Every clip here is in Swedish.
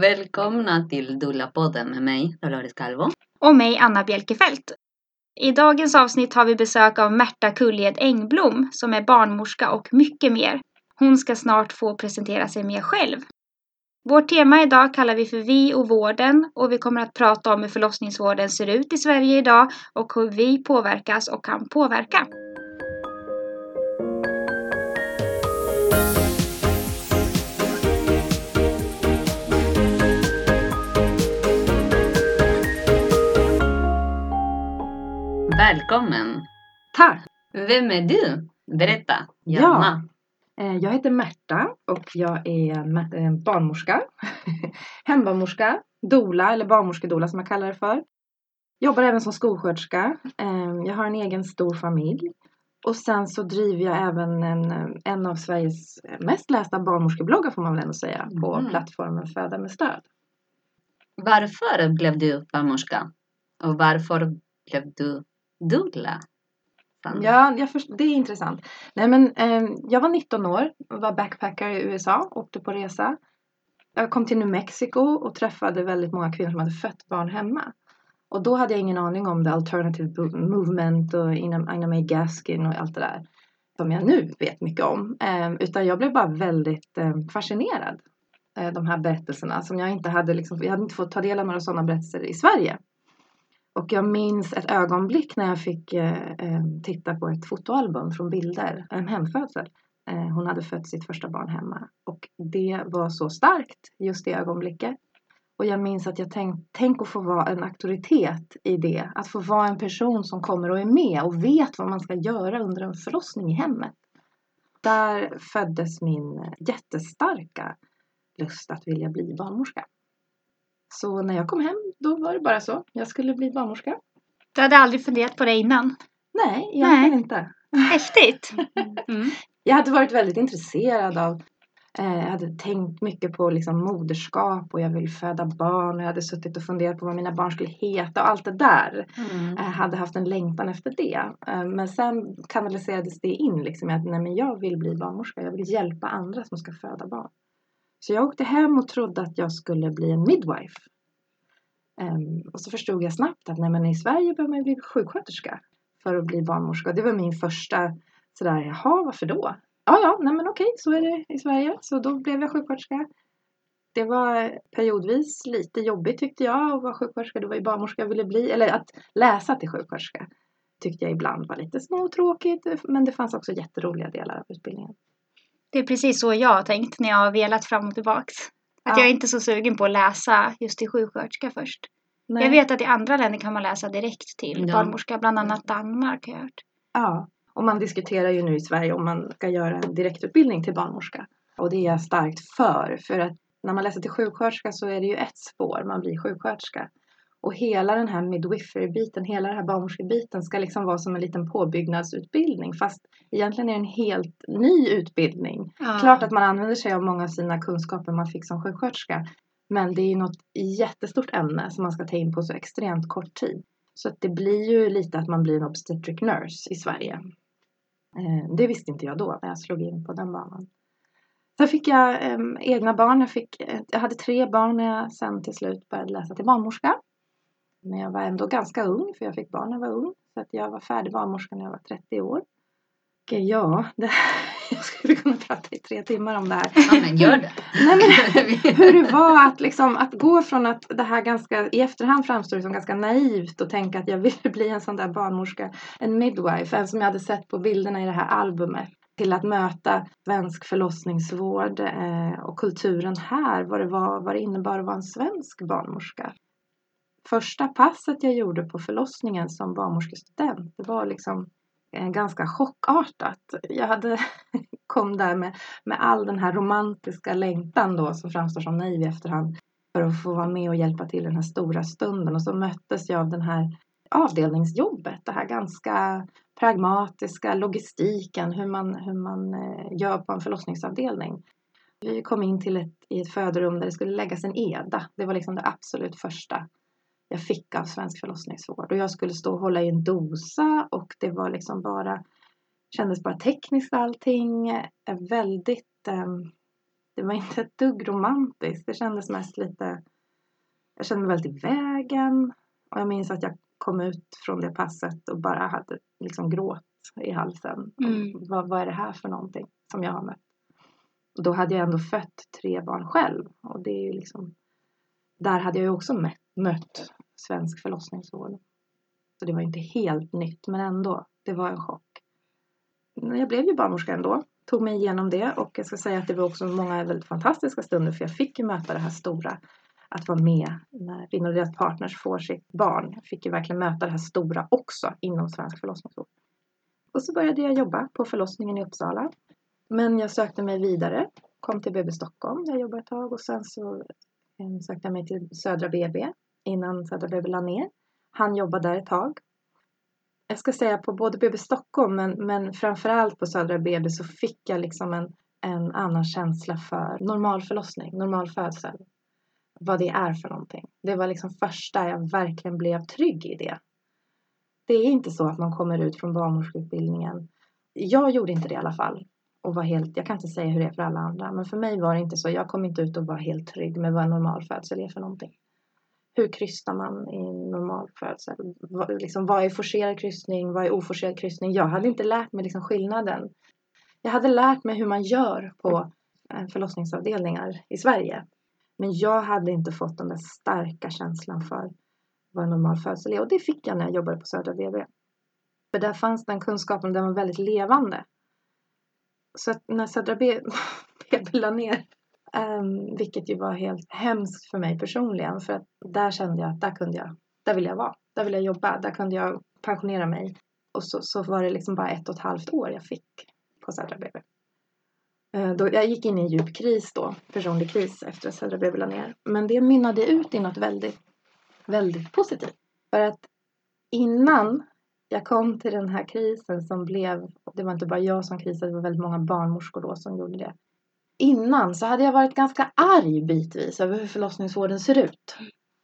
Välkomna till Dulla-podden med mig, Dolores Calvo. Och mig, Anna Bjelkefelt. I dagens avsnitt har vi besök av Märta Kulled Engblom som är barnmorska och mycket mer. Hon ska snart få presentera sig mer själv. Vårt tema idag kallar vi för Vi och vården och vi kommer att prata om hur förlossningsvården ser ut i Sverige idag och hur vi påverkas och kan påverka. Välkommen! Tack! Vem är du? Berätta, Ja. gärna. Eh, Jag heter Märta och jag är barnmorska, hembarnmorska, dola eller barnmorskedola som jag kallar det för. Jobbar även som skolsköterska. Eh, Jag har en egen stor familj. Och sen så driver jag även en, eh, en av Sveriges mest lästa barnmorskebloggar får man väl ändå säga på Mhm. plattformen Föda med stöd. Varför blev du barnmorska? Och varför blev du doula? Fan. Ja, jag först- det är intressant. Nej, men, eh, jag var 19 år och var backpacker i USA, åkte på resa. Jag kom till New Mexico och träffade väldigt många kvinnor som hade fött barn hemma. Och då hade jag ingen aning om the alternative movement och Ina Ina May Gaskin och allt det där. Som jag nu vet mycket om. Eh, utan jag blev bara väldigt eh, fascinerad. Eh, de här berättelserna som jag inte hade liksom, jag hade inte fått ta del av några sådana berättelser i Sverige. Och jag minns ett ögonblick när jag fick eh, eh, titta på ett fotoalbum från bilder, en hemfödsel. Eh, hon hade fött sitt första barn hemma. Och det var så starkt just det ögonblicket. Och jag minns att jag tänkte, tänk att få vara en auktoritet i det. Att få vara en person som kommer och är med och vet vad man ska göra under en förlossning i hemmet. Där föddes min jättestarka lust att vilja bli barnmorska. Så när jag kom hem, då var det bara så. Jag skulle bli barnmorska. Du hade aldrig funderat på det innan? Nej, egentligen Nej. inte. Häftigt! Mm. Jag hade varit väldigt intresserad av eh, jag hade tänkt mycket på liksom moderskap och jag vill föda barn och jag hade suttit och funderat på vad mina barn skulle heta och allt det där. Mm. Jag hade haft en längtan efter det. Eh, Men sen kanaliserades det in liksom att nej men jag vill bli barnmorska. Jag vill hjälpa andra som ska föda barn. Så jag åkte hem och trodde att jag skulle bli en midwife. Um, och så förstod jag snabbt att nej men i Sverige behöver man bli sjuksköterska för att bli barnmorska. Det var min första sådär, jaha varför då? Ja, ja, nej men okej, så är det i Sverige. Så då blev jag sjuksköterska. Det var periodvis lite jobbigt tyckte jag att vara sjuksköterska. Det var ju barnmorska jag ville bli, eller att läsa till sjuksköterska. Tyckte jag ibland var lite småtråkigt, men det fanns också jätteroliga delar av utbildningen. Det är precis så jag har tänkt när jag har velat fram och tillbaks. Att Ja. jag är inte så sugen på att läsa just till sjuksköterska först. Nej. Jag vet att i andra länder kan man läsa direkt till Ja. barnmorska, bland annat Danmark har jag hört. Ja, och man diskuterar ju nu i Sverige om man ska göra en direktutbildning till barnmorska. Och det är jag starkt för, för att när man läser till sjuksköterska så är det ju ett spår, man blir sjuksköterska. Och hela den här midwifery-biten, hela den här barnmorskebiten ska liksom vara som en liten påbyggnadsutbildning. Fast egentligen är det en helt ny utbildning. Ja. Klart att man använder sig av många av sina kunskaper man fick som sjuksköterska. Men det är något jättestort ämne som man ska ta in på så extremt kort tid. Så att det blir ju lite att man blir en obstetric nurse i Sverige. Eh, Det visste inte jag då när jag slog in på den banan. Sen fick jag eh, egna barn. Jag, fick, jag hade tre barn när jag sen till slut började läsa till barnmorska. Men jag var ändå ganska ung, för jag fick barn när jag var ung. Så att jag var färdig barnmorska när jag var 30 år. Och ja, det, jag skulle kunna prata i tre timmar om det här. Ja, men gör det. Nej, men, hur det var att, liksom, att gå från att det här ganska i efterhand framstår som ganska naivt och tänka att jag ville bli en sån där barnmorska, en midwife, en som jag hade sett på bilderna i det här albumet till att möta svensk förlossningsvård eh, och kulturen här, vad det, var, vad det innebar att vara en svensk barnmorska. Första passet jag gjorde på förlossningen som barnmorskestudent, det var liksom eh, ganska chockartat. Jag hade kom där med, med all den här romantiska längtan då som framstår som naiv i efterhand för att få vara med och hjälpa till den här stora stunden och så möttes jag av den här avdelningsjobbet, det här ganska pragmatiska logistiken, hur man, hur man eh, gör på en förlossningsavdelning. Vi kom in till ett, i ett föderum där det skulle läggas en EDA. Det var liksom det absolut första jag fick av svensk förlossningsvård. Och jag skulle stå och hålla i en dosa och det var liksom bara kändes bara tekniskt allting. eh, Väldigt, eh, Det var inte ett dugg romantiskt. Det kändes mest lite... Jag kände mig väldigt i vägen. Och jag minns att jag kom ut från det passet och bara hade liksom gråt i halsen. Mm. Vad, vad är det här för någonting som jag har mött? Och då hade jag ändå fött tre barn själv. Och det är ju liksom... Där hade jag ju också mött, mött svensk förlossningsvård. Så det var inte helt nytt, men ändå. Det var en chock. Jag blev ju barnmorska ändå. Tog mig igenom det och jag ska säga att det var också många väldigt fantastiska stunder för jag fick ju möta det här stora. Att vara med när kvinnor och deras partners får sitt barn. Jag fick ju verkligen möta det här stora också inom svensk förlossningsvård. Och så började jag jobba på förlossningen i Uppsala. Men jag sökte mig vidare. Kom till BB Stockholm. där Jag jobbade ett tag och sen så eh, sökte jag mig till Södra BB innan Södra BB la ner. Han jobbade där ett tag. Jag ska säga på både BB Stockholm men, men framförallt på Södra BB så fick jag liksom en, en annan känsla för normal förlossning, normal födsel. Vad det är för någonting. Det var liksom första jag verkligen blev trygg i det. Det är inte så att man kommer ut från barnmorskeutbildningen. Jag gjorde inte det i alla fall. Och var helt, jag kan inte säga hur det är för alla andra. Men för mig var det inte så. Jag kom inte ut och var helt trygg med vad en normal födsel är för någonting. Hur krystar man i normal födsel? Vad, liksom, vad är forcerad kryssning? Vad är oforcerad kryssning? Jag hade inte lärt mig liksom skillnaden. Jag hade lärt mig hur man gör på eh, förlossningsavdelningar i Sverige. Men jag hade inte fått den där starka känslan för vad en normal födsel är. Och det fick jag när jag jobbade på Södra BB. För där fanns den kunskapen, den var väldigt levande. Så att när Södra BB la ner, um, vilket ju var helt hemskt för mig personligen, för att där kände jag att där kunde jag, där ville jag vara, där ville jag jobba, där kunde jag pensionera mig. Och så, så var det liksom bara ett och ett halvt år jag fick på Södra BB. Uh, ehm, Då, jag gick in i en djup kris då, personlig kris efter att Södra BB la ner. Men det mynnade ut i något väldigt, väldigt positivt. För att innan jag kom till den här krisen som blev, det var inte bara jag som krisade, det var väldigt många barnmorskor då som gjorde det. Innan så hade jag varit ganska arg bitvis över hur förlossningsvården ser ut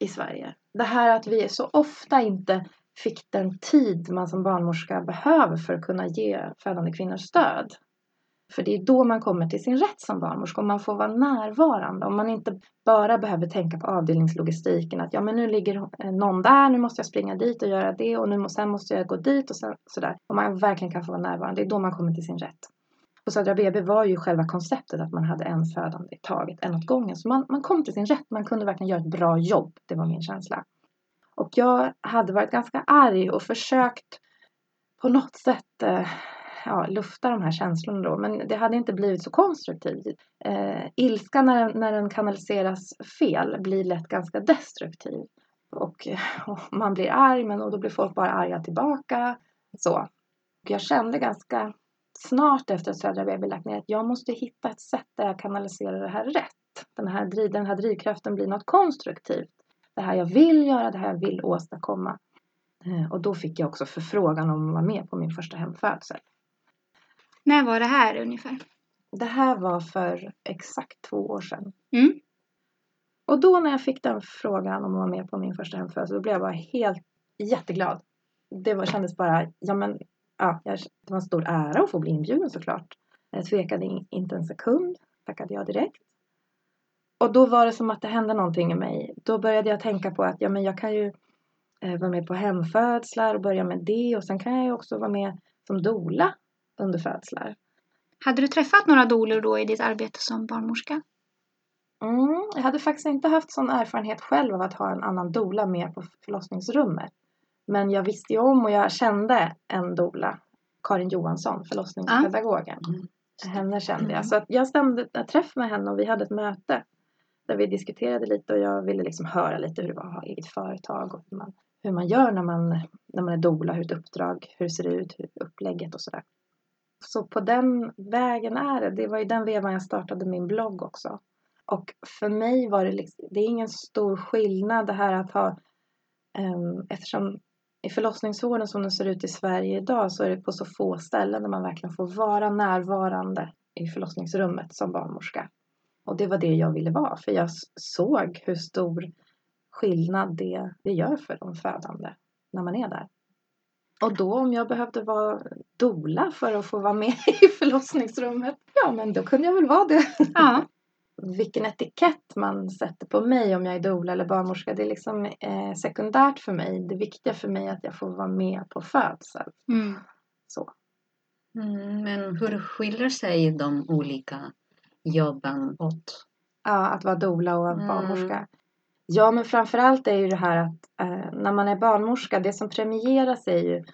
i Sverige. Det här att vi så ofta inte fick den tid man som barnmorska behöver för att kunna ge födande kvinnor stöd. För det är då man kommer till sin rätt som barnmorska, om man får vara närvarande. Om man inte bara behöver tänka på avdelningslogistiken, att ja men nu ligger eh, någon där, nu måste jag springa dit och göra det och nu sen måste jag gå dit och sen, sådär. Om man verkligen kan få vara närvarande, det är då man kommer till sin rätt. På Södra BB var ju själva konceptet att man hade en födande i taget, en åt gången. Så man, man kom till sin rätt, man kunde verkligen göra ett bra jobb, det var min känsla. Och jag hade varit ganska arg och försökt på något sätt eh, ja, lufta de här känslorna då. Men det hade inte blivit så konstruktivt. Eh, ilska när, den- när den kanaliseras fel blir lätt ganska destruktiv. Och, eh, och man blir arg men och då blir folk bara arga tillbaka. Så. Och jag kände ganska snart efter att Södra BB lagt ner att jag måste hitta ett sätt där jag kanaliserar det här rätt. Den här, driv, den här drivkraften blir något konstruktivt. Det här jag vill göra, det här jag vill åstadkomma. Eh, Och då fick jag också förfrågan om att vara med på min första hemfödsel. När var det här ungefär? Det här var för exakt två år sedan. Mm. Och då när jag fick den frågan om att vara med på min första hemfödsel, då blev jag bara helt jätteglad. Det var, kändes bara, ja men, ja, det var en stor ära att få bli inbjuden såklart. Jag tvekade in, inte en sekund, tackade jag direkt. Och då var det som att det hände någonting i mig. Då började jag tänka på att ja, men jag kan ju eh, vara med på hemfödslar och börja med det och sen kan jag ju också vara med som doula under födslar. Hade du träffat några doulor då i ditt arbete som barnmorska? Mm, jag hade faktiskt inte haft sån erfarenhet själv av att ha en annan doula med på förlossningsrummet. Men jag visste ju om och jag kände en doula, Karin Johansson, förlossningspedagogen. Mm. Henne kände Mm. jag. Så att jag stämde en träff med henne och vi hade ett möte där vi diskuterade lite och jag ville liksom höra lite hur det var att ha eget företag och hur man, hur man gör när man, när man är doula, hur ett uppdrag, hur det ser ut, hur upplägget och sådär. Så på den vägen är det. Det var i den vevan jag startade min blogg också. Och för mig var det liksom, det är ingen stor skillnad det här att ha, um, eftersom i förlossningsvården som den ser ut i Sverige idag så är det på så få ställen där man verkligen får vara närvarande i förlossningsrummet som barnmorska. Och det var det jag ville vara för jag såg hur stor skillnad det, det gör för de födande när man är där. Och då om jag behövde vara dola för att få vara med i förlossningsrummet, ja men då kunde jag väl vara det. Ja vilken etikett man sätter på mig om jag är doula eller barnmorska, det är liksom eh, sekundärt för mig. Det viktiga för mig är att jag får vara med på födseln. Mm. Så. Mm, men hur skiljer sig de olika jobben åt? Ja, att vara doula och Mm. barnmorska. Ja, men framförallt är ju det här att eh, när man är barnmorska, det som premieras är ju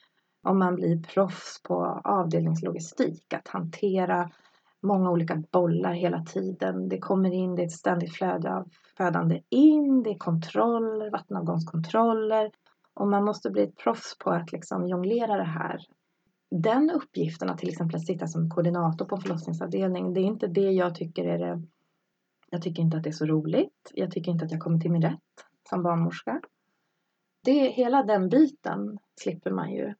om man blir proffs på avdelningslogistik, att hantera många olika bollar hela tiden. Det kommer in, det är ett ständigt flöde av födande in, det är kontroller, vattenavgångskontroller och man måste bli ett proffs på att liksom jonglera det här. Den uppgiften att till exempel sitta som koordinator på en förlossningsavdelning, det är inte det jag tycker är det jag tycker inte att det är så roligt. Jag tycker inte att jag kommer till min rätt som barnmorska. Det, hela den biten slipper man ju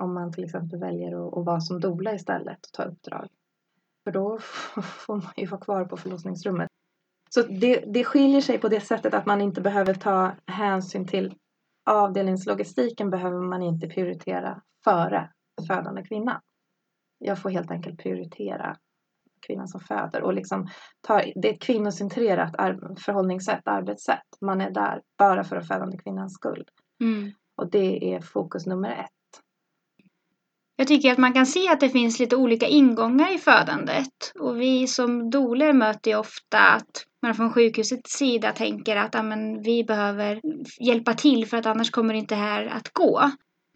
om man till exempel väljer att, att vara som doula istället och ta uppdrag. För då får man ju vara kvar på förlossningsrummet. Så det, det skiljer sig på det sättet att man inte behöver ta hänsyn till avdelningslogistiken behöver man inte prioritera före födande kvinna. Jag får helt enkelt prioritera kvinnan som föder och liksom tar, det är ett kvinnocentrerat förhållningssätt, arbetssätt. Man är där bara för den födande kvinnans skull. Mm. Och det är fokus nummer ett. Jag tycker att man kan se att det finns lite olika ingångar i födandet. Och vi som doler möter ju ofta att man från sjukhusets sida tänker att ja, men, vi behöver hjälpa till för att annars kommer det inte här att gå.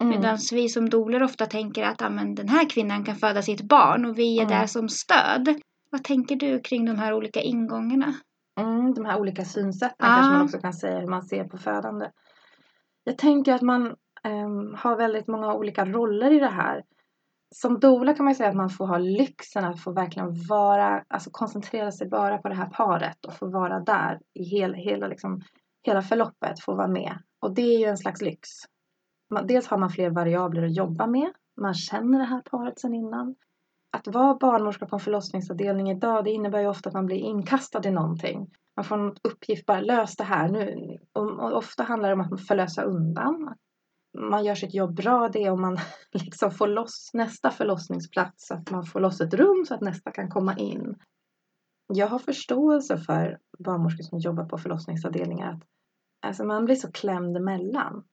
Mm. Medan vi som doler ofta tänker att ja, men, den här kvinnan kan föda sitt barn och vi är Mm. där som stöd. Vad tänker du kring de här olika ingångarna? Mm, de här olika synsätten Ja. kanske man också kan säga hur man ser på födande. Jag tänker att man ehm, har väldigt många olika roller i det här. Som doula kan man säga att man får ha lyxen att få verkligen vara, alltså koncentrera sig bara på det här paret och få vara där i hela, hela, liksom, hela förloppet, få vara med. Och det är ju en slags lyx. Man, dels har man fler variabler att jobba med, man känner det här paret sedan innan. Att vara barnmorska på en förlossningsavdelning idag, det innebär ju ofta att man blir inkastad i någonting. Man får en uppgift, bara lös det här nu. Och, och ofta handlar det om att förlösa undan. Man gör sitt jobb bra, det är om man liksom får loss nästa förlossningsplats, så att man får loss ett rum så att nästa kan komma in. Jag har förståelse för barnmorskor som jobbar på förlossningsavdelningar. Att, alltså man blir så klämd emellan.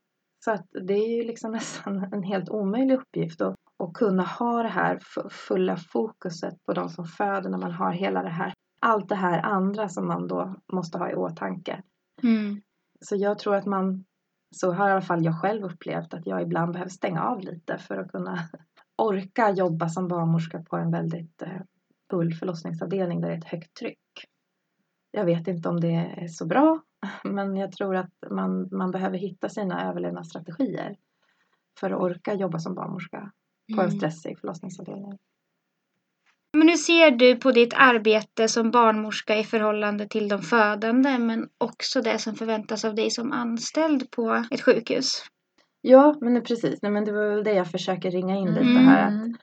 Så att det är ju liksom nästan en helt omöjlig uppgift att, att kunna ha det här fu- fulla fokuset på de som föder när man har hela det här, allt det här andra som man då måste ha i åtanke. Mm. Så jag tror att man, så har i alla fall jag själv upplevt att jag ibland behöver stänga av lite för att kunna orka jobba som barnmorska på en väldigt eh, full förlossningsavdelning där det är ett högt tryck. Jag vet inte om det är så bra, men jag tror att man, man behöver hitta sina överlevnadsstrategier för att orka jobba som barnmorska på en Mm. stressig förlossningsavdelning. Men hur ser du på ditt arbete som barnmorska i förhållande till de födande men också det som förväntas av dig som anställd på ett sjukhus? Ja, men precis. Nej, men det var väl det jag försöker ringa in lite Mm. här.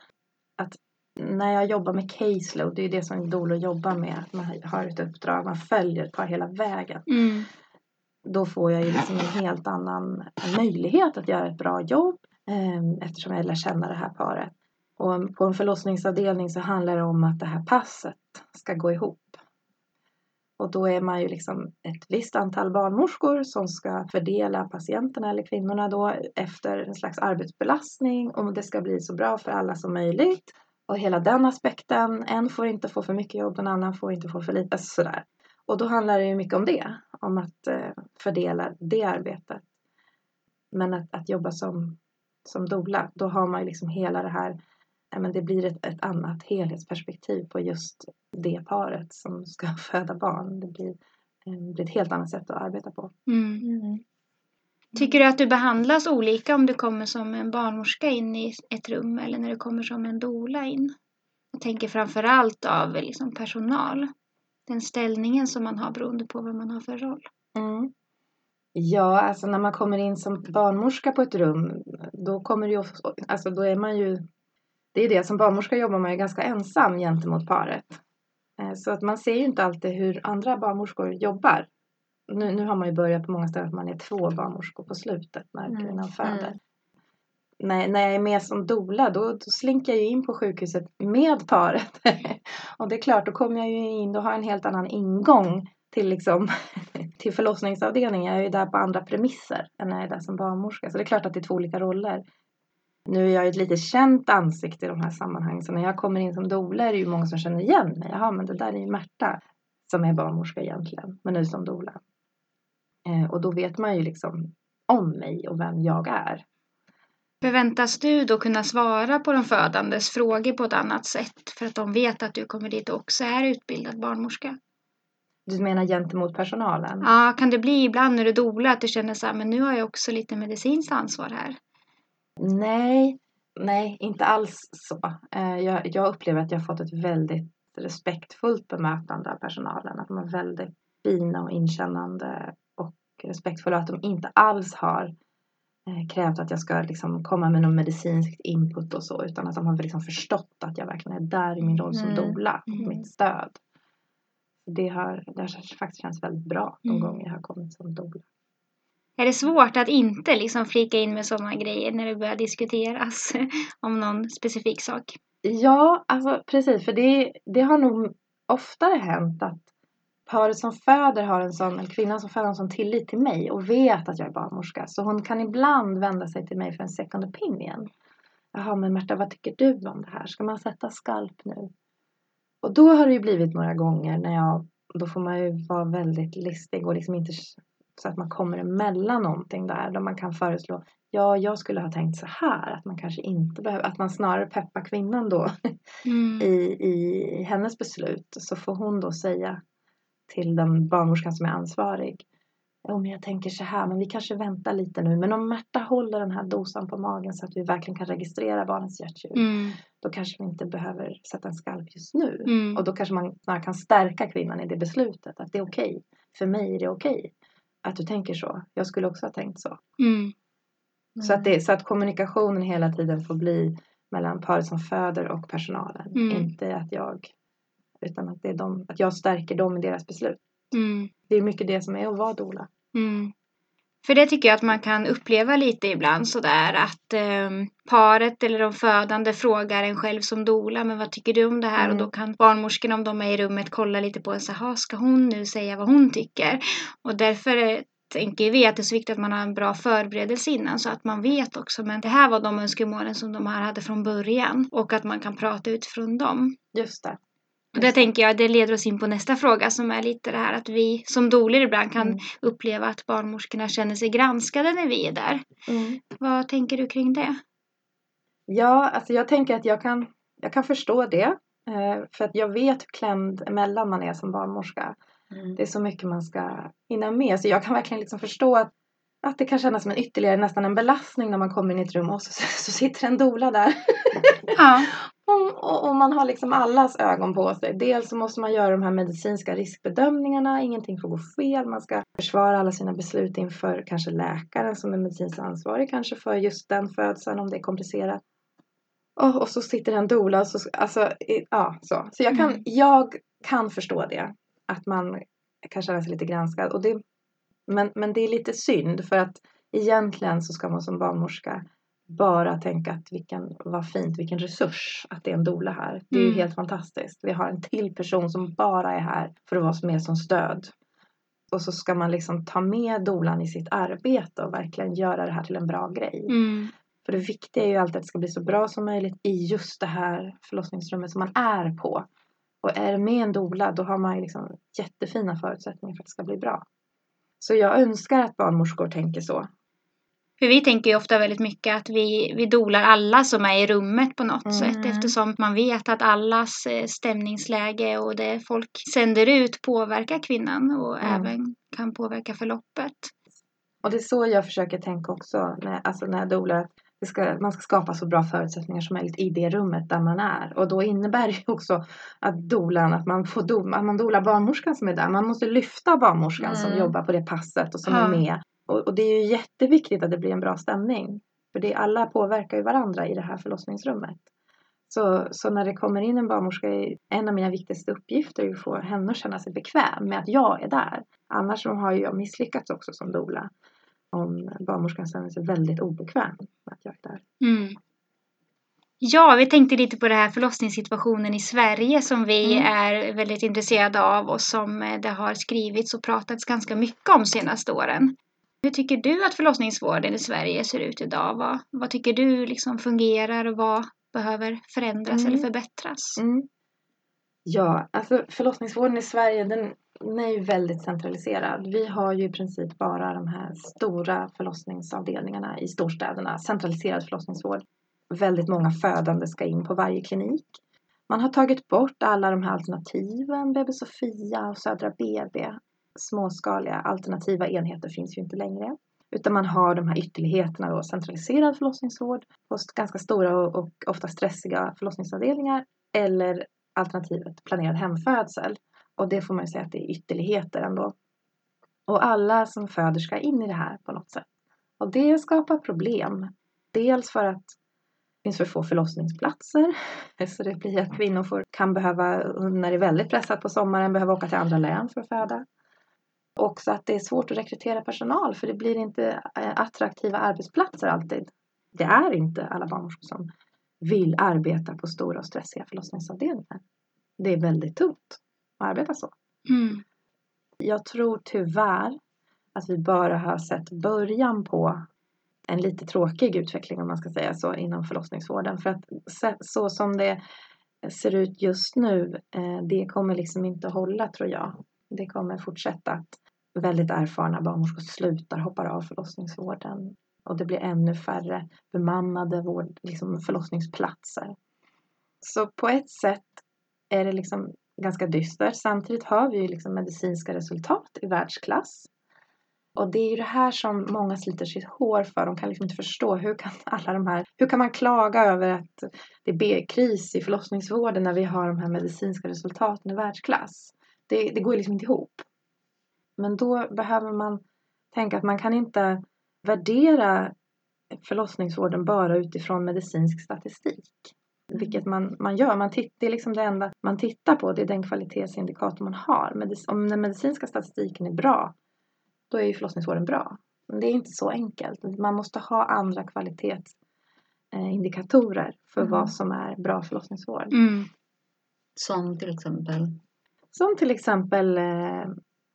Att när jag jobbar med caseload, det är ju det som doula jobbar med, att man har ett uppdrag, man följer ett par hela vägen. Mm. Då får jag ju liksom en helt annan möjlighet att göra ett bra jobb eh, eftersom jag lär känna det här paret. Och på en förlossningsavdelning så handlar det om att det här passet ska gå ihop. Och då är man ju liksom ett visst antal barnmorskor som ska fördela patienterna eller kvinnorna då efter en slags arbetsbelastning och det ska bli så bra för alla som möjligt. Och hela den aspekten, en får inte få för mycket jobb, en annan får inte få för lite, alltså sådär. Och då handlar det ju mycket om det, om att eh, fördela det arbetet. Men att, att jobba som, som doula, då har man ju liksom hela det här, men det blir ett, ett annat helhetsperspektiv på just det paret som ska föda barn. Det blir, eh, det blir ett helt annat sätt att arbeta på. Mm. Tycker du att du behandlas olika om du kommer som en barnmorska in i ett rum eller när du kommer som en doula in? Jag tänker framför allt av liksom personal. Den ställningen som man har beroende på vad man har för roll. Mm. Ja, alltså när man kommer in som barnmorska på ett rum, då kommer ju, alltså då är man ju, det är det, som barnmorska jobbar man ju ganska ensam gentemot paret. Eh, Så att man ser ju inte alltid hur andra barnmorskor jobbar. Nu, nu har man ju börjat på många ställen att man är två barnmorskor på slutet när Mm, kvinnan föder. mm. När, när jag är med som doula då, då slinker jag ju in på sjukhuset med paret Och det är klart, då kommer jag ju in, då har jag en helt annan ingång till, liksom, till förlossningsavdelningen. Jag är ju där på andra premisser än när jag är där som barnmorska. Så det är klart att det är två olika roller. Nu är jag ett lite känt ansikte i de här sammanhangen. Så när jag kommer in som doula är det ju många som känner igen mig. Jaha, men det där är ju Märta som är barnmorska egentligen, men nu som doula. Eh, och då vet man ju liksom om mig och vem jag är. Förväntas du då kunna svara på de födandes frågor på ett annat sätt för att de vet att du kommer dit och också är utbildad barnmorska? Du menar gentemot personalen? Ja, kan det bli ibland när du dolar att du känner så här, men nu har jag också lite medicinskt ansvar här? Nej, nej, inte alls så. Eh, jag, jag upplever att jag har fått ett väldigt respektfullt bemötande av personalen. Att de är väldigt fina och inkännande och respektfulla. Att de inte alls har eh, krävt att jag ska liksom komma med någon medicinsk input och så. Utan att de har liksom förstått att jag verkligen är där i min roll som Mm. doula. Mm. Mitt stöd. Det har, det har faktiskt känts väldigt bra de Mm. gånger jag har kommit som doula. Är det svårt att inte liksom flika in med sådana grejer när det börjar diskuteras om någon specifik sak? Ja, alltså precis. För det, det har nog oftare hänt att paret som föder har en sån, eller kvinnan som föder har en sån tillit till mig och vet att jag är barnmorska. Så hon kan ibland vända sig till mig för en second opinion. Jaha, men Märta, vad tycker du om det här? Ska man sätta skalp nu? Och då har det ju blivit några gånger när jag, då får man ju vara väldigt listig och liksom inte så att man kommer emellan någonting där. Där man kan föreslå, ja, jag skulle ha tänkt så här, att man kanske inte behöver, att man snarare peppar kvinnan då Mm. i, i hennes beslut. Så får hon då säga till den barnmorskan som är ansvarig. Men jag tänker så här, men vi kanske väntar lite nu. Men om Märta håller den här dosan på magen så att vi verkligen kan registrera barnets hjärtljud. Mm. Då kanske vi inte behöver sätta en skalp just nu. Mm. Och då kanske man snarare kan stärka kvinnan i det beslutet. Att det är okej. För mig är det okej. Att du tänker så. Jag skulle också ha tänkt så. Mm. Så, att det, så att kommunikationen hela tiden får bli mellan paret som föder och personalen. Mm. Inte att jag, utan att, det är de, att jag stärker dem i deras beslut. Mm. Det är mycket det som är att vara doula. Mm. För det tycker jag att man kan uppleva lite ibland sådär att ehm, paret eller de födande frågar en själv som doula men vad tycker du om det här? Mm. Och då kan barnmorskorna om de är i rummet kolla lite på en så här, ska hon nu säga vad hon tycker? Och därför eh, tänker vi att det är så viktigt att man har en bra förberedelse innan så att man vet också men det här var de önskemålen som de här hade från början och att man kan prata utifrån dem. Just det. Och där tänker jag, det leder oss in på nästa fråga som är lite det här att vi som doulor ibland kan Mm. uppleva att barnmorskorna känner sig granskade när vi är där. Mm. Vad tänker du kring det? Ja, alltså jag tänker att jag kan, jag kan förstå det. Eh, för att jag vet hur klämd emellan man är som barnmorska. Mm. Det är så mycket man ska hinna med. Så jag kan verkligen liksom förstå att, att det kan kännas som en ytterligare nästan en belastning när man kommer in i ett rum och så, så sitter en doula där. Ja. Och, och, man har liksom allas ögon på sig. Dels så måste man göra de här medicinska riskbedömningarna. Ingenting får gå fel. Man ska försvara alla sina beslut inför kanske läkaren som är medicinskt ansvarig kanske för just den födseln om det är komplicerat. Och, och så sitter en doula och så, alltså, ja, så. Så jag kan, Mm. jag kan förstå det. Att man kan känna sig lite granskad. Och det, men, men det är lite synd för att egentligen så ska man som barnmorska bara tänka att vilken, vad fint, vilken resurs att det är en doula här. Det är Mm. helt fantastiskt. Vi har en till person som bara är här för att vara med som stöd. Och så ska man liksom ta med dolan i sitt arbete och verkligen göra det här till en bra grej. Mm. För det viktiga är ju alltid att det ska bli så bra som möjligt i just det här förlossningsrummet som man är på. Och är det med en doula då har man ju liksom jättefina förutsättningar för att det ska bli bra. Så jag önskar att barnmorskor tänker så. För vi tänker ju ofta väldigt mycket att vi, vi dolar alla som är i rummet på något Mm. sätt eftersom man vet att allas eh, stämningsläge och det folk sänder ut påverkar kvinnan och Mm. även kan påverka förloppet. Och det är så jag försöker tänka också när, alltså när jag dolar. Ska, man ska skapa så bra förutsättningar som möjligt i det rummet där man är. Och då innebär det också att dolan, att man får do, att man dolar barnmorskan som är där. Man måste lyfta barnmorskan som Mm. jobbar på det passet och som Ja. är med. Och, och det är ju jätteviktigt att det blir en bra stämning. För det, alla påverkar ju varandra i det här förlossningsrummet. Så, så när det kommer in en barnmorska, är en av mina viktigaste uppgifter är att få henne att känna sig bekväm med att jag är där. Annars har ju jag misslyckats också som doula. Om barnmorskan känner sig väldigt obekväm med att jag är där. Mm. Ja, vi tänkte lite på det här förlossningssituationen i Sverige som vi Mm. är väldigt intresserade av och som det har skrivits och pratats ganska mycket om senaste åren. Hur tycker du att förlossningsvården i Sverige ser ut idag? Vad, vad tycker du liksom fungerar och vad behöver förändras Mm. eller förbättras? Mm. Ja, alltså förlossningsvården i Sverige den, den är ju väldigt centraliserad. Vi har ju i princip bara de här stora förlossningsavdelningarna i storstäderna, centraliserad förlossningsvård. Väldigt många födande ska in på varje klinik. Man har tagit bort alla de här alternativen, BB Sofia och Södra BB. Småskaliga alternativa enheter finns ju inte längre. Utan man har de här ytterligheterna då, centraliserad förlossningsvård på ganska stora och, och ofta stressiga förlossningsavdelningar eller alternativet planerad hemfödsel. Och det får man ju säga att det är ytterligheter ändå. Och alla som föder ska in i det här på något sätt. Och det skapar problem. Dels för att det finns för få förlossningsplatser. Så det blir att kvinnor får, kan behöva, när det är väldigt pressat på sommaren, behöva åka till andra län för att föda. Också att det är svårt att rekrytera personal för det blir inte eh, attraktiva arbetsplatser alltid. Det är inte alla barnmorskor som vill arbeta på stora och stressiga förlossningsavdelningar. Det är väldigt tungt att arbeta så. Mm. Jag tror tyvärr att vi bara har sett början på en lite tråkig utveckling om man ska säga så inom förlossningsvården. För att så som det ser ut just nu, eh, det kommer liksom inte att hålla tror jag. Det kommer fortsätta att väldigt erfarna barnmorskor slutar, hoppar av förlossningsvården. Och det blir ännu färre bemannade vård, liksom förlossningsplatser. Så på ett sätt är det liksom ganska dystert. Samtidigt har vi ju liksom medicinska resultat i världsklass. Och det är ju det här som många sliter sitt hår för. De kan liksom inte förstå hur kan alla de här, hur kan man klaga över att det är kris i förlossningsvården när vi har de här medicinska resultaten i världsklass. Det, det går ju liksom inte ihop. Men då behöver man tänka att man kan inte värdera förlossningsvården bara utifrån medicinsk statistik. Vilket man, man gör. Man titt, det är liksom det enda man tittar på. Det är den kvalitetsindikator man har. Medic, om den medicinska statistiken är bra, då är ju förlossningsvården bra. Men det är inte så enkelt. Man måste ha andra kvalitetsindikatorer för Mm. vad som är bra förlossningsvård. Mm. Som till exempel. Som till exempel eh,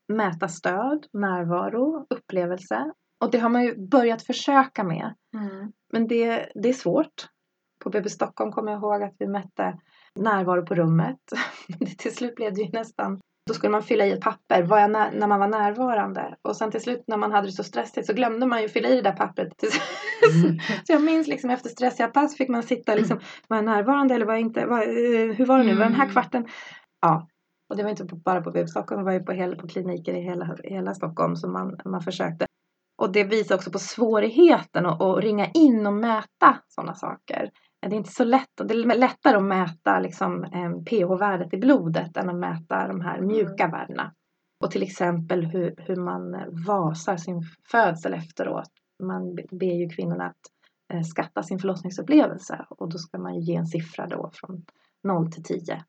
mäta stöd, närvaro, upplevelse. Och det har man ju börjat försöka med. Mm. Men det, det är svårt. På BB Stockholm kommer jag ihåg att vi mätte närvaro på rummet. Det till slut blev det ju nästan då skulle man fylla i ett papper var jag när, när man var närvarande. Och sen till slut när man hade det så stressigt så glömde man ju fylla i det där pappret. Mm. så jag minns liksom efter stressiga pass fick man sitta liksom, var jag närvarande eller var jag inte? Var, eh, hur var det nu? Var den här Mm. kvarten? Ja. Och det var inte bara på BB Stockholm, det var ju på, hela, på kliniker i hela, hela Stockholm som man, man försökte. Och det visar också på svårigheten att, att ringa in och mäta sådana saker. Det är inte så lätt. Det är lättare att mäta liksom, eh, pH-värdet i blodet än att mäta de här mjuka värdena. Och till exempel hur, hur man eh, vasar sin födsel efteråt. Man be- ber ju kvinnorna att eh, skatta sin förlossningsupplevelse och då ska man ju ge en siffra då från 0 till 10.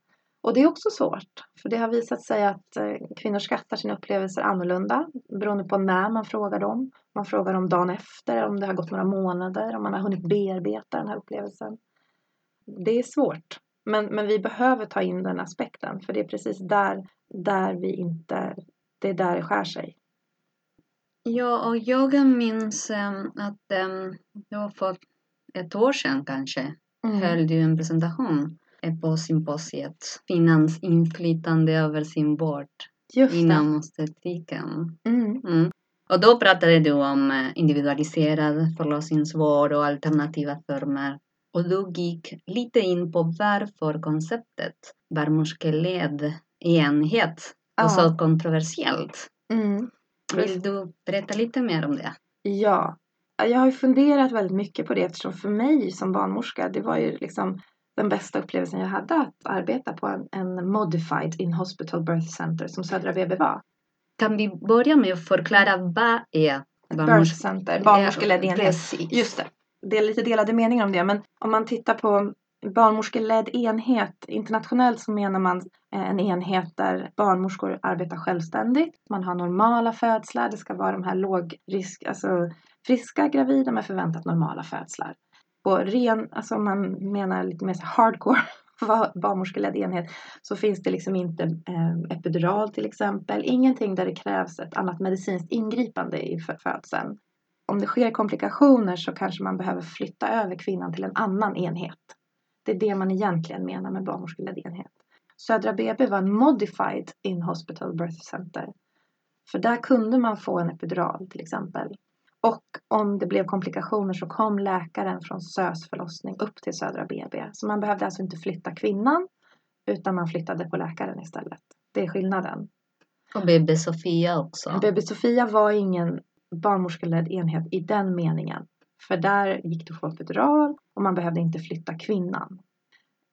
Och det är också svårt, för det har visat sig att eh, kvinnor skattar sina upplevelser annorlunda beroende på när man frågar dem. Man frågar dem dagen efter, om det har gått några månader, om man har hunnit bearbeta den här upplevelsen. Det är svårt, men, men vi behöver ta in den aspekten, för det är precis där, där vi inte, det är där det skär sig. Ja, och jag minns em, att um, det var för ett år sedan kanske höll du en presentation på symposiet Kvinnans inflytande över sin vård inom obstetriken. Mm. Mm. Och då pratade du om eh, individualiserad förlossningsvård och alternativa former. Och du gick lite in på varför konceptet barnmorskeledd enhet var så kontroversiellt. Mm. Vill du berätta lite mer om det? Ja, jag har ju funderat väldigt mycket på det eftersom för mig som barnmorska, det var ju liksom den bästa upplevelsen jag hade att arbeta på en, en modified in-hospital birth center som Södra BB var. Kan vi börja med att förklara vad är Birth center, barnmorskeledd enhet. Just det. Det är lite delade meningar om det, men om man tittar på barnmorskeledd enhet internationellt så menar man eh, en enhet där barnmorskor arbetar självständigt. Man har normala födslar, det ska vara de här lågrisk, alltså friska gravida med förväntat normala födslar på ren, alltså om man menar lite mer så hardcore barnmorskeledd enhet så finns det liksom inte eh, epidural till exempel. Ingenting där det krävs ett annat medicinskt ingripande i födseln. Om det sker komplikationer så kanske man behöver flytta över kvinnan till en annan enhet. Det är det man egentligen menar med barnmorskeledd enhet. Södra BB var en modified in-hospital birth center. För där kunde man få en epidural till exempel. Och om det blev komplikationer så kom läkaren från SÖS förlossning upp till Södra BB. Så man behövde alltså inte flytta kvinnan utan man flyttade på läkaren istället. Det är skillnaden. Och BB Sofia också. BB Sofia var ingen barnmorskeledd enhet i den meningen. För där gick att få epidural och man behövde inte flytta kvinnan.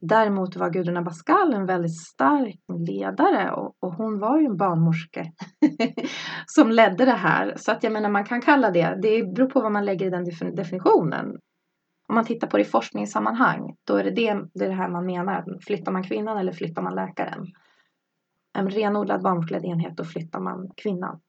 Däremot var Gudrun Abascal en väldigt stark ledare och, och hon var ju en barnmorske som ledde det här. Så att jag menar man kan kalla det, det beror på vad man lägger i den definitionen. Om man tittar på det i forskningssammanhang då är det det, det, är det här man menar. Flyttar man kvinnan eller flyttar man läkaren? En renodlad barnmorskeledd enhet då flyttar man kvinnan.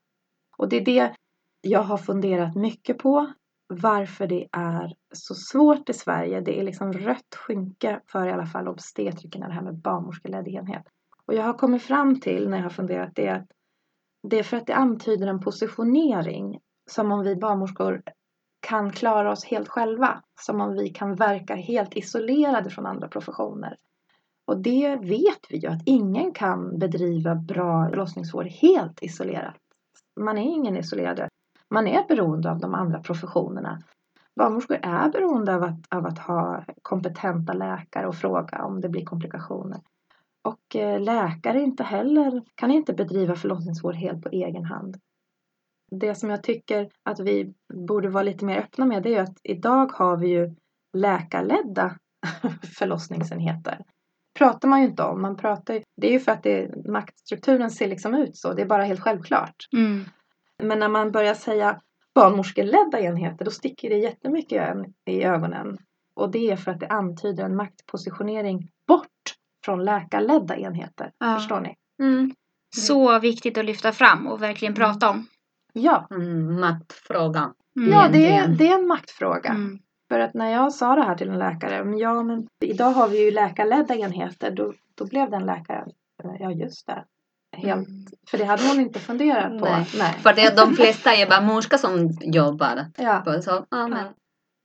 Och det är det jag har funderat mycket på varför det är så svårt i Sverige. Det är liksom rött skynke för i alla fall obstetrikerna det här med barnmorskeledd enhet. Och jag har kommit fram till när jag har funderat det att det är för att det antyder en positionering som om vi barnmorskor kan klara oss helt själva. Som om vi kan verka helt isolerade från andra professioner. Och det vet vi ju att ingen kan bedriva bra förlossningsvård helt isolerat. Man är ingen isolerad man är beroende av de andra professionerna. Barnmorskor är beroende av att, av att ha kompetenta läkare och fråga om det blir komplikationer. Och eh, läkare inte heller, kan inte bedriva förlossningsvård helt på egen hand. Det som jag tycker att vi borde vara lite mer öppna med det är att idag har vi ju läkarledda förlossningsenheter. pratar man ju inte om. Man pratar, det är ju för att det, maktstrukturen ser liksom ut så. Det är bara helt självklart. Mm. Men när man börjar säga barnmorskeledda enheter då sticker det jättemycket i ögonen. Och det är för att det antyder en maktpositionering bort från läkarledda enheter. Ja. Förstår ni? Mm. Så viktigt att lyfta fram och verkligen prata om. Ja. Mm, maktfråga. Mm. Ja, det är, det är en maktfråga. Mm. För att när jag sa det här till en läkare, men ja men idag har vi ju läkarledda enheter, då, då blev den läkaren, ja just det, Helt, mm. För det hade hon inte funderat på. Nej. Nej. För det de flesta är barnmorskor som jobbar. Ja. På, så, ja, men.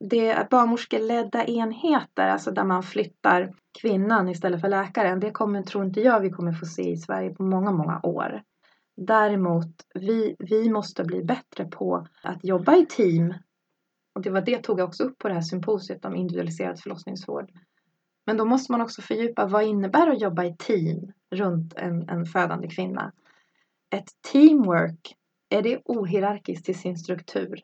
Det är barnmorskeledda enheter, alltså där man flyttar kvinnan istället för läkaren. Det kommer, tror inte jag vi kommer få se i Sverige på många, många år. Däremot, vi, vi måste bli bättre på att jobba i team. Och det var det tog jag också upp på det här symposiet om individualiserad förlossningsvård. Men då måste man också fördjupa vad innebär att jobba i team runt en, en födande kvinna. Ett teamwork, är det ohierarkiskt till sin struktur?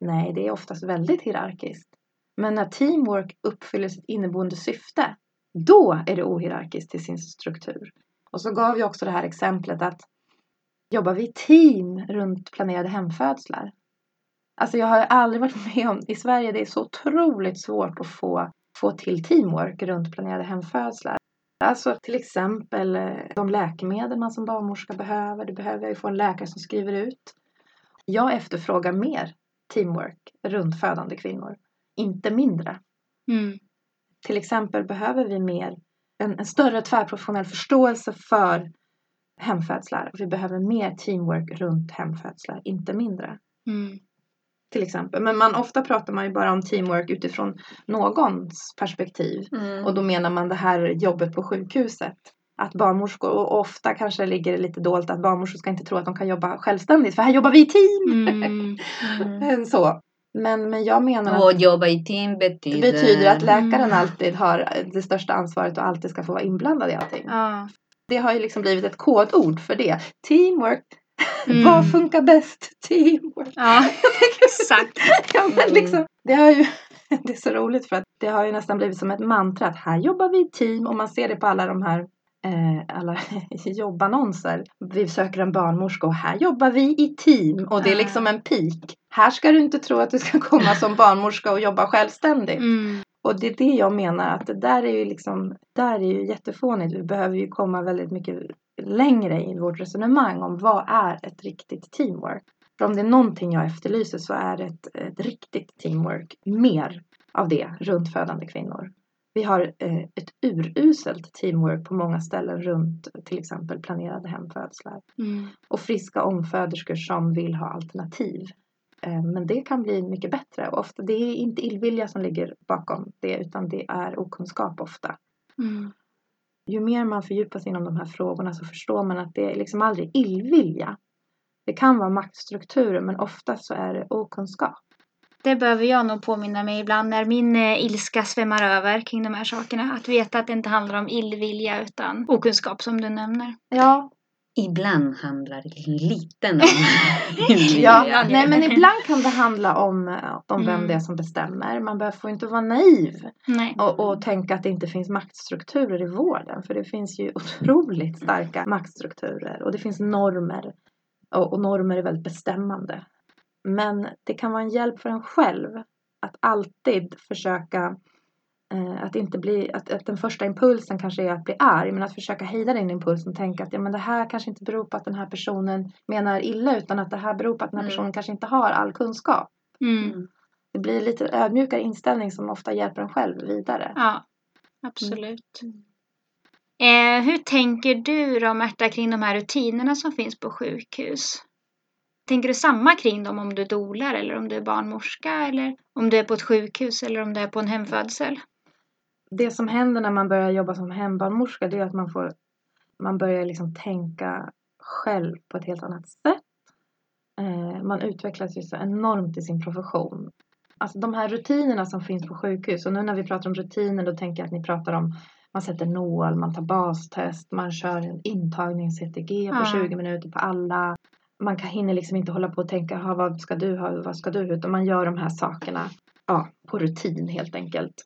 Nej, det är oftast väldigt hierarkiskt. Men när teamwork uppfyller sitt inneboende syfte, då är det ohierarkiskt till sin struktur. Och så gav jag också det här exemplet att jobbar vi i team runt planerade hemfödslar? Alltså jag har aldrig varit med om, i Sverige det är så otroligt svårt att få få till teamwork runt planerade hemfödslar. Alltså till exempel eh, de läkemedel man som barnmorska behöver. Det behöver jag ju få en läkare som skriver ut. Jag efterfrågar mer teamwork runt födande kvinnor, inte mindre. Mm. Till exempel behöver vi mer, en, en större tvärprofessionell förståelse för hemfödslar. Vi behöver mer teamwork runt hemfödslar, inte mindre. Mm till exempel. Men man, ofta pratar man ju bara om teamwork utifrån någons perspektiv. Mm. Och då menar man det här jobbet på sjukhuset. Att barnmorskor, och ofta kanske ligger det lite dolt att barnmorskor ska inte tro att de kan jobba självständigt för här jobbar vi i team. Mm. Mm. så. Men, men jag menar att... Och jobba i team betyder... betyder att läkaren mm. alltid har det största ansvaret och alltid ska få vara inblandad i allting. Ja. Det har ju liksom blivit ett kodord för det. Teamwork Mm. Vad funkar bäst? Teamwork. Ja, exakt. ja, men liksom, det, har ju, det är så roligt för att det har ju nästan blivit som ett mantra att här jobbar vi i team och man ser det på alla de här eh, alla jobbannonser. Vi söker en barnmorska och här jobbar vi i team och det är liksom en peak. Här ska du inte tro att du ska komma som barnmorska och jobba självständigt. Mm. Och det är det jag menar att det där är ju liksom, där är ju jättefånigt. Vi behöver ju komma väldigt mycket längre i vårt resonemang om vad är ett riktigt teamwork. För om det är någonting jag efterlyser så är det ett, ett riktigt teamwork mer. av det runt födande kvinnor. Vi har eh, ett uruselt teamwork på många ställen runt till exempel planerade hemfödslar. Mm. Och friska omföderskor som vill ha alternativ. Eh, men det kan bli mycket bättre. Och ofta, det är inte illvilja som ligger bakom det utan det är okunskap ofta. Mm. Ju mer man fördjupar sig inom de här frågorna så förstår man att det är liksom aldrig illvilja. Det kan vara maktstrukturer men ofta så är det okunskap. Det behöver jag nog påminna mig ibland när min eh, ilska svämmar över kring de här sakerna. Att veta att det inte handlar om illvilja utan okunskap som du nämner. Ja, Ibland handlar det lite om ja. Nej, men ibland kan det handla om, eh, om vem Mm. det är som bestämmer. Man behöver- får inte vara naiv och, och tänka att det inte finns maktstrukturer i vården. För det finns ju otroligt starka maktstrukturer och det finns normer. Och, och normer är väldigt bestämmande. Men det kan vara en hjälp för en själv att alltid försöka eh, att inte bli, att, att den första impulsen kanske är att bli arg men att försöka hejda den impulsen och tänka att ja, men det här kanske inte beror på att den här personen menar illa utan att det här beror på att den här Mm. personen kanske inte har all kunskap. Mm. Det blir lite ödmjukare inställning som ofta hjälper en själv vidare. Ja, absolut. Eh, hur tänker du då Märta kring de här rutinerna som finns på sjukhus? Tänker du samma kring dem om du dolar eller om du är barnmorska eller om du är på ett sjukhus eller om du är på en hemfödsel? Det som händer när man börjar jobba som hembarnmorska det är att man får man börjar liksom tänka själv på ett helt annat sätt. Eh, man utvecklas ju så enormt i sin profession. Alltså de här rutinerna som finns på sjukhus och nu när vi pratar om rutiner då tänker jag att ni pratar om man sätter nål, man tar bastest, man kör en intagningsCTG på Ja. 20 minuter på alla. Man kan, hinner liksom inte hålla på och tänka, "Ha, vad ska du ha, vad ska du, utan man gör de här sakerna ja, på rutin helt enkelt.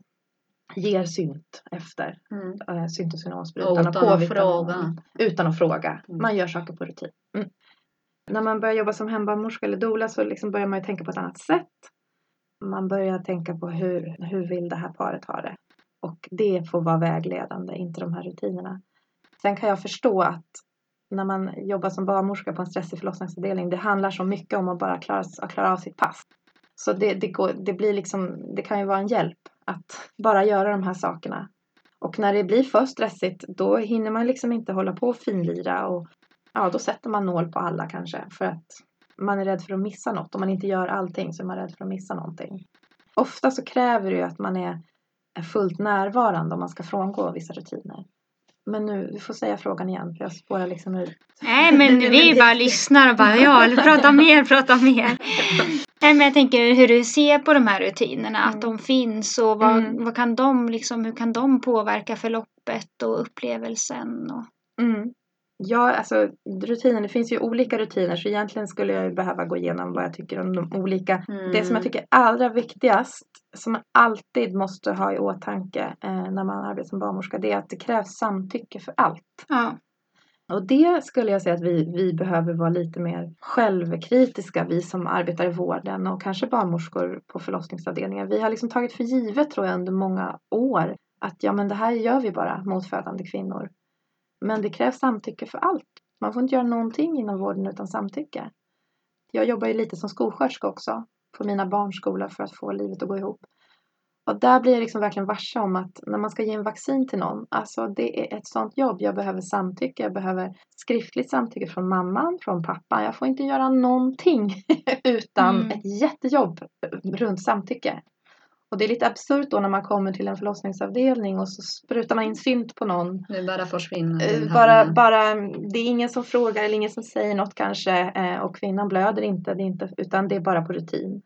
Ger synt efter Mm. äh, syntocinomsprutan Utan och att K-vitamin. fråga. Utan att fråga. Mm. Man gör saker på rutin. Mm. När man börjar jobba som hembarnmorska eller doula så liksom börjar man ju tänka på ett annat sätt. Man börjar tänka på hur, hur vill det här paret ha det. Och det får vara vägledande, inte de här rutinerna. Sen kan jag förstå att när man jobbar som barnmorska på en stressig förlossningsavdelning, det handlar så mycket om att bara klara, att klara av sitt pass. Så det, det, går, det blir liksom, det kan ju vara en hjälp att bara göra de här sakerna. Och när det blir för stressigt, då hinner man liksom inte hålla på och finlira och ja, då sätter man nål på alla kanske för att man är rädd för att missa något. Om man inte gör allting så är man rädd för att missa någonting. Ofta så kräver det ju att man är fullt närvarande om man ska frångå vissa rutiner. Men nu, du får säga frågan igen för jag spårar liksom ut. Nej, men vi bara lyssnar och bara ja, prata mer, prata mer. Nej, men jag tänker hur du ser på de här rutinerna, att de finns och vad, Mm. vad kan de liksom, hur kan de påverka förloppet och upplevelsen? Och... Mm. Ja, alltså rutiner, det finns ju olika rutiner så egentligen skulle jag behöva gå igenom vad jag tycker om de olika. Mm. Det som jag tycker är allra viktigast, som man alltid måste ha i åtanke eh, när man arbetar som barnmorska, det är att det krävs samtycke för allt. Ja. Och det skulle jag säga att vi, vi behöver vara lite mer självkritiska, vi som arbetar i vården och kanske barnmorskor på förlossningsavdelningar. Vi har liksom tagit för givet tror jag under många år att ja men det här gör vi bara mot födande kvinnor. Men det krävs samtycke för allt. Man får inte göra någonting inom vården utan samtycke. Jag jobbar ju lite som skolsköterska också på mina barns skola för att få livet att gå ihop. Och där blir jag liksom verkligen varse om att när man ska ge en vaccin till någon, alltså det är ett sånt jobb. Jag behöver samtycke, jag behöver skriftligt samtycke från mamman, från pappan. Jag får inte göra någonting utan Mm. ett jättejobb runt samtycke. Och det är lite absurt då när man kommer till en förlossningsavdelning och så sprutar man in synt på någon. Det bara försvinner. Eh, Bara, bara, det är ingen som frågar eller ingen som säger något kanske eh, och kvinnan blöder inte, det är inte utan det är bara på rutin.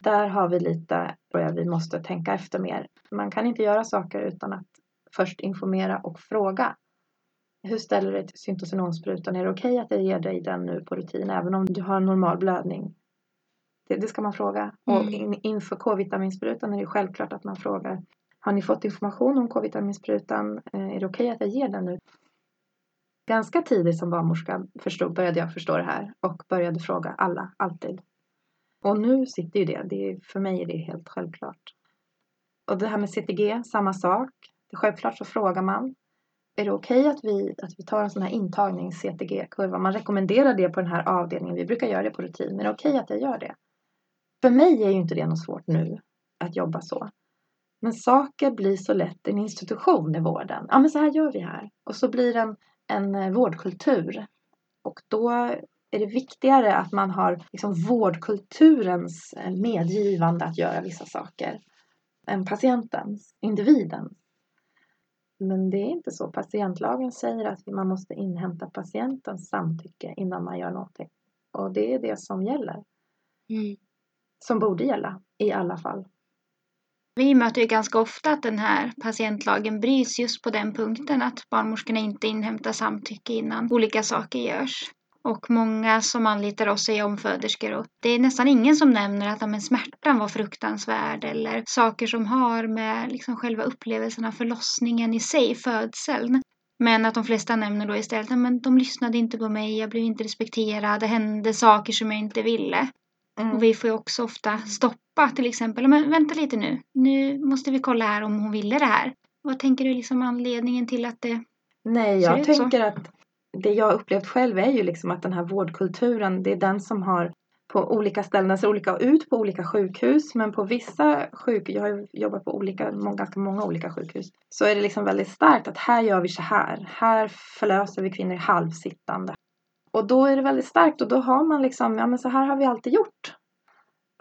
Där har vi lite, tror jag, vi måste tänka efter mer. Man kan inte göra saker utan att först informera och fråga. Hur ställer du dig till syntocinomsprutan? Är det okej att jag ger dig den nu på rutin även om du har en normal blödning? Det, det ska man fråga. Och Mm. in, inför K-vitaminsprutan är det självklart att man frågar. Har ni fått information om K-vitaminsprutan? Eh, Är det okej att jag ger den nu? Ganska tidigt som barnmorska förstod, började jag förstå det här och började fråga alla, alltid. Och nu sitter ju det, det är, för mig är det helt självklart. Och det här med CTG, samma sak. Självklart så frågar man. Är det okej att, vi, att vi tar en sån här intagnings-CTG-kurva? Man rekommenderar det på den här avdelningen. Vi brukar göra det på rutin. Men är det okej att jag gör det? För mig är ju inte det något svårt nu att jobba så. Men saker blir så lätt en institution i vården. Ja, men så här gör vi här. Och så blir det en, en vårdkultur. Och då är det viktigare att man har liksom vårdkulturens eh, medgivande att göra vissa saker än patientens, individens. Men det är inte så. Patientlagen säger att man måste inhämta patientens samtycke innan man gör någonting. Och det är det som gäller. Mm. Som borde gälla i alla fall. Vi möter ju ganska ofta att den här patientlagen bryts just på den punkten att barnmorskorna inte inhämtar samtycke innan olika saker görs. Och många som anlitar oss är omföderskor och det är nästan ingen som nämner att men, smärtan var fruktansvärd eller saker som har med liksom, själva upplevelsen av förlossningen i sig, födseln. Men att de flesta nämner då istället att de lyssnade inte på mig, jag blev inte respekterad, det hände saker som jag inte ville. Mm. Och vi får ju också ofta stoppa till exempel, men vänta lite nu, nu måste vi kolla här om hon ville det här. Vad tänker du liksom anledningen till att det Nej, jag tänker så? att det jag upplevt själv är ju liksom att den här vårdkulturen, det är den som har på olika ställen, den ser olika ut på olika sjukhus men på vissa sjukhus, jag har jobbat på olika, ganska många olika sjukhus, så är det liksom väldigt starkt att här gör vi så här, här förlöser vi kvinnor halvsittande. Och då är det väldigt starkt och då har man liksom, ja men så här har vi alltid gjort.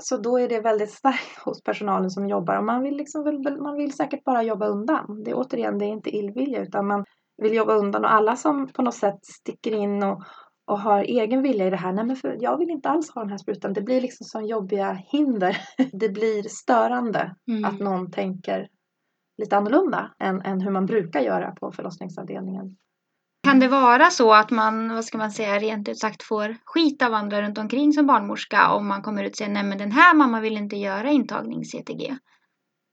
Så då är det väldigt starkt hos personalen som jobbar och man vill, liksom, man vill säkert bara jobba undan. Det är återigen, det är inte illvilja utan man vill jobba undan och alla som på något sätt sticker in och, och har egen vilja i det här. Nej men för jag vill inte alls ha den här sprutan. Det blir liksom som jobbiga hinder. Det blir störande mm. att någon tänker lite annorlunda än, än hur man brukar göra på förlossningsavdelningen. Kan det vara så att man, vad ska man säga, rent ut sagt får skit av andra runt omkring som barnmorska om man kommer ut och säger nej men den här mamma vill inte göra intagning-CTG?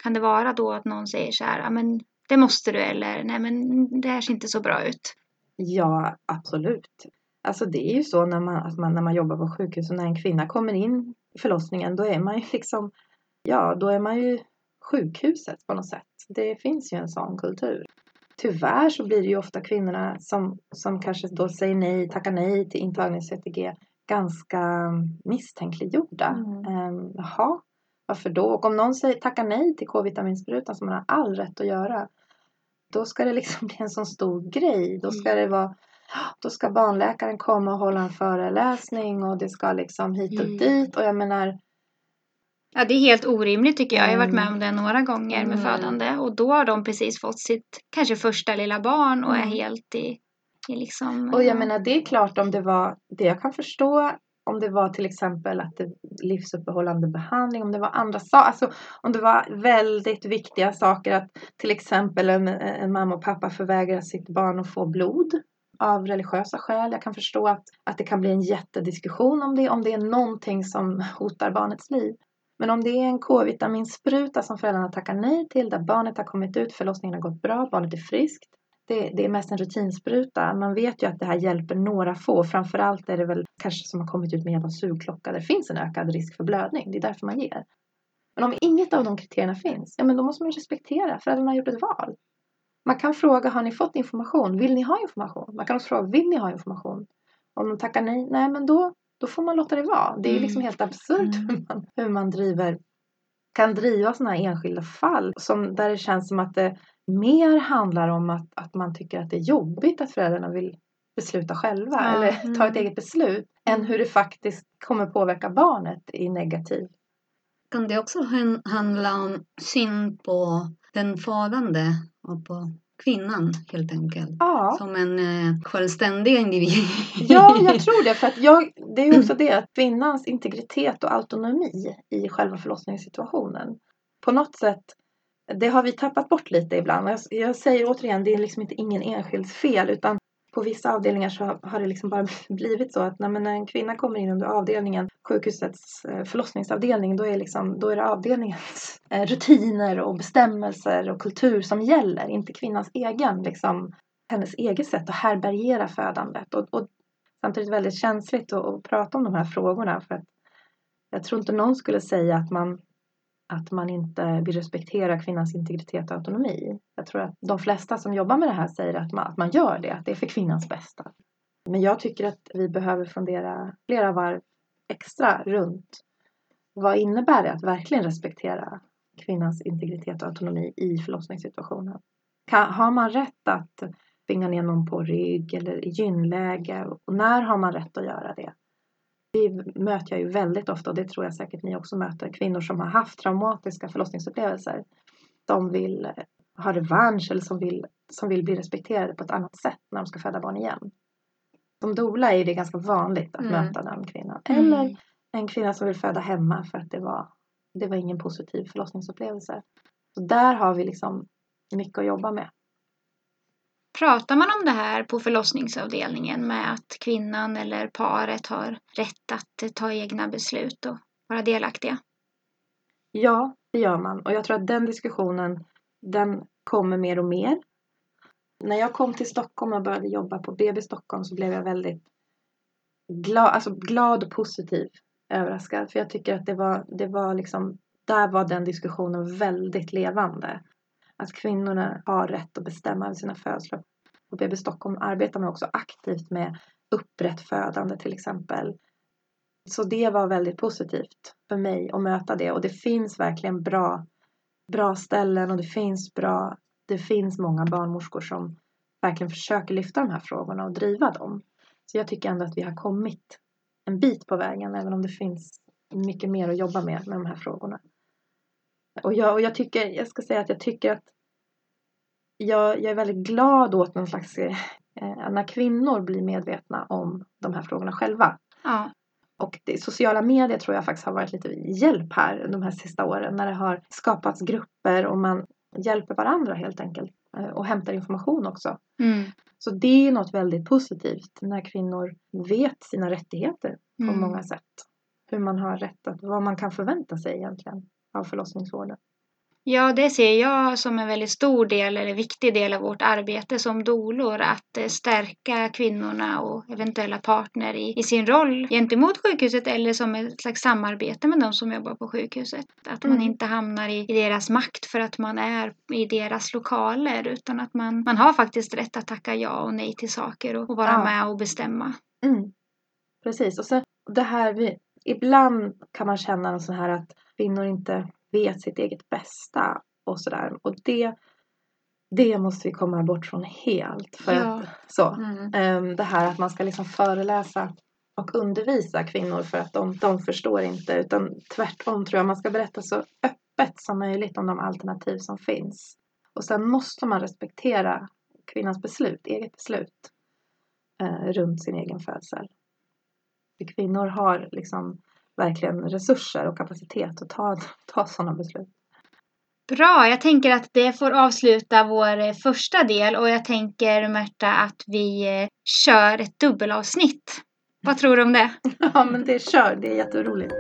Kan det vara då att någon säger så här, men det måste du eller nej men det här ser inte så bra ut? Ja, absolut. Alltså det är ju så när man, att man, när man jobbar på sjukhus och när en kvinna kommer in i förlossningen då är man ju liksom, ja då är man ju sjukhuset på något sätt. Det finns ju en sån kultur. Tyvärr så blir det ju ofta kvinnorna som, som kanske då säger nej, tackar nej till intagningsCTG ganska misstänkliggjorda. Mm. Um, jaha, varför då? Och om någon säger, tackar nej till K-vitaminsprutan som man har all rätt att göra då ska det liksom bli en sån stor grej. Då ska det vara då ska barnläkaren komma och hålla en föreläsning och det ska liksom hit och mm. dit och jag menar Ja, det är helt orimligt tycker jag. Jag har varit med om det några gånger med mm. födande och då har de precis fått sitt kanske första lilla barn och är mm. helt i, i liksom... Och jag menar det är klart om det var, det jag kan förstå om det var till exempel att det livsuppehållande behandling, om det var andra saker, alltså om det var väldigt viktiga saker att till exempel en, en mamma och pappa förvägrar sitt barn att få blod av religiösa skäl. Jag kan förstå att, att det kan bli en jättediskussion om det, om det är någonting som hotar barnets liv. Men om det är en K-vitaminspruta som föräldrarna tackar nej till, där barnet har kommit ut, förlossningen har gått bra, barnet är friskt, det, det, är mest en rutinspruta. Man vet ju att det här hjälper några få. Framförallt är det väl kanske som har kommit ut med hjälp av sugklocka. Där finns en ökad risk för blödning. Det är därför man ger. Men om inget av de kriterierna finns, ja men då måste man respektera. Föräldrarna har gjort ett val. Man kan fråga, har ni fått information? Vill ni ha information? Man kan också fråga, vill ni ha information? Om de tackar nej, nej men då, då får man låta det vara. Det är liksom mm. helt absurt mm. hur, man, hur man driver, kan driva sådana här enskilda fall som, där det känns som att det mer handlar om att, att man tycker att det är jobbigt att föräldrarna vill besluta själva ja, eller mm. ta ett eget beslut än hur det faktiskt kommer påverka barnet i negativ. Kan det också handla om syn på den födande och på kvinnan helt enkelt? Ja. Som en eh, självständig individ? ja, jag tror det. För att jag, det är också det att kvinnans integritet och autonomi i själva förlossningssituationen på något sätt det har vi tappat bort lite ibland. Jag, jag säger återigen, det är liksom inte ingen enskilds fel utan på vissa avdelningar så har det liksom bara blivit så att när en kvinna kommer in under avdelningen, sjukhusets eh, förlossningsavdelning, då är, liksom, då är det avdelningens eh, rutiner och bestämmelser och kultur som gäller, inte kvinnans egen, liksom, hennes eget sätt att härbärgera födandet. Och, och samtidigt väldigt känsligt att, att prata om de här frågorna för att jag tror inte någon skulle säga att man att man inte vill respektera kvinnans integritet och autonomi. Jag tror att de flesta som jobbar med det här säger att man, att man gör det, att det är för kvinnans bästa. Men jag tycker att vi behöver fundera flera varv extra runt vad innebär det att verkligen respektera kvinnans integritet och autonomi i förlossningssituationen. Kan, har man rätt att tvinga ner någon på rygg eller i gynläge? Och när har man rätt att göra det? Vi möter jag ju väldigt ofta, och det tror jag säkert ni också möter, kvinnor som har haft traumatiska förlossningsupplevelser. Som vill ha revansch eller som vill, som vill bli respekterade på ett annat sätt när de ska föda barn igen. Som doula är det ganska vanligt att mm. möta den kvinnan. Eller mm. en kvinna som vill föda hemma för att det var, det var ingen positiv förlossningsupplevelse. Så där har vi liksom mycket att jobba med. Pratar man om det här på förlossningsavdelningen med att kvinnan eller paret har rätt att ta egna beslut och vara delaktiga? Ja, det gör man och jag tror att den diskussionen den kommer mer och mer. När jag kom till Stockholm och började jobba på BB Stockholm så blev jag väldigt glad, alltså glad och positiv överraskad. För jag tycker att det var, det var liksom, där var den diskussionen väldigt levande. Att kvinnorna har rätt att bestämma över sina födslar. På BB Stockholm arbetar man också aktivt med upprätt födande till exempel. Så det var väldigt positivt för mig att möta det och det finns verkligen bra, bra ställen och det finns bra, det finns många barnmorskor som verkligen försöker lyfta de här frågorna och driva dem. Så jag tycker ändå att vi har kommit en bit på vägen även om det finns mycket mer att jobba med med de här frågorna. Och jag, och jag tycker, jag ska säga att jag tycker att jag, jag är väldigt glad åt någon slags, eh, när kvinnor blir medvetna om de här frågorna själva. Ja. Och det, sociala medier tror jag faktiskt har varit lite hjälp här de här sista åren när det har skapats grupper och man hjälper varandra helt enkelt eh, och hämtar information också. Mm. Så det är något väldigt positivt när kvinnor vet sina rättigheter på mm. många sätt. Hur man har rätt att, vad man kan förvänta sig egentligen av förlossningsvården. Ja, det ser jag som en väldigt stor del eller viktig del av vårt arbete som dolor att eh, stärka kvinnorna och eventuella partner i, i sin roll gentemot sjukhuset eller som ett slags samarbete med de som jobbar på sjukhuset. Att mm. man inte hamnar i, i, deras makt för att man är i deras lokaler utan att man, man har faktiskt rätt att tacka ja och nej till saker och, och vara ja. med och bestämma. Mm. Precis, och sen det här vi, ibland kan man känna en sån här att kvinnor inte vet sitt eget bästa och sådär. Och det, det måste vi komma bort från helt. För ja. att, så, mm. um, det här att man ska liksom föreläsa och undervisa kvinnor för att de, de förstår inte utan tvärtom tror jag man ska berätta så öppet som möjligt om de alternativ som finns. Och sen måste man respektera kvinnans beslut, eget beslut eh, runt sin egen födsel. För kvinnor har liksom verkligen resurser och kapacitet att ta, ta sådana beslut. Bra, jag tänker att det får avsluta vår eh, första del och jag tänker Märta att vi eh, kör ett dubbelavsnitt. Vad tror du om det? Ja, men det kör, det är jätteroligt.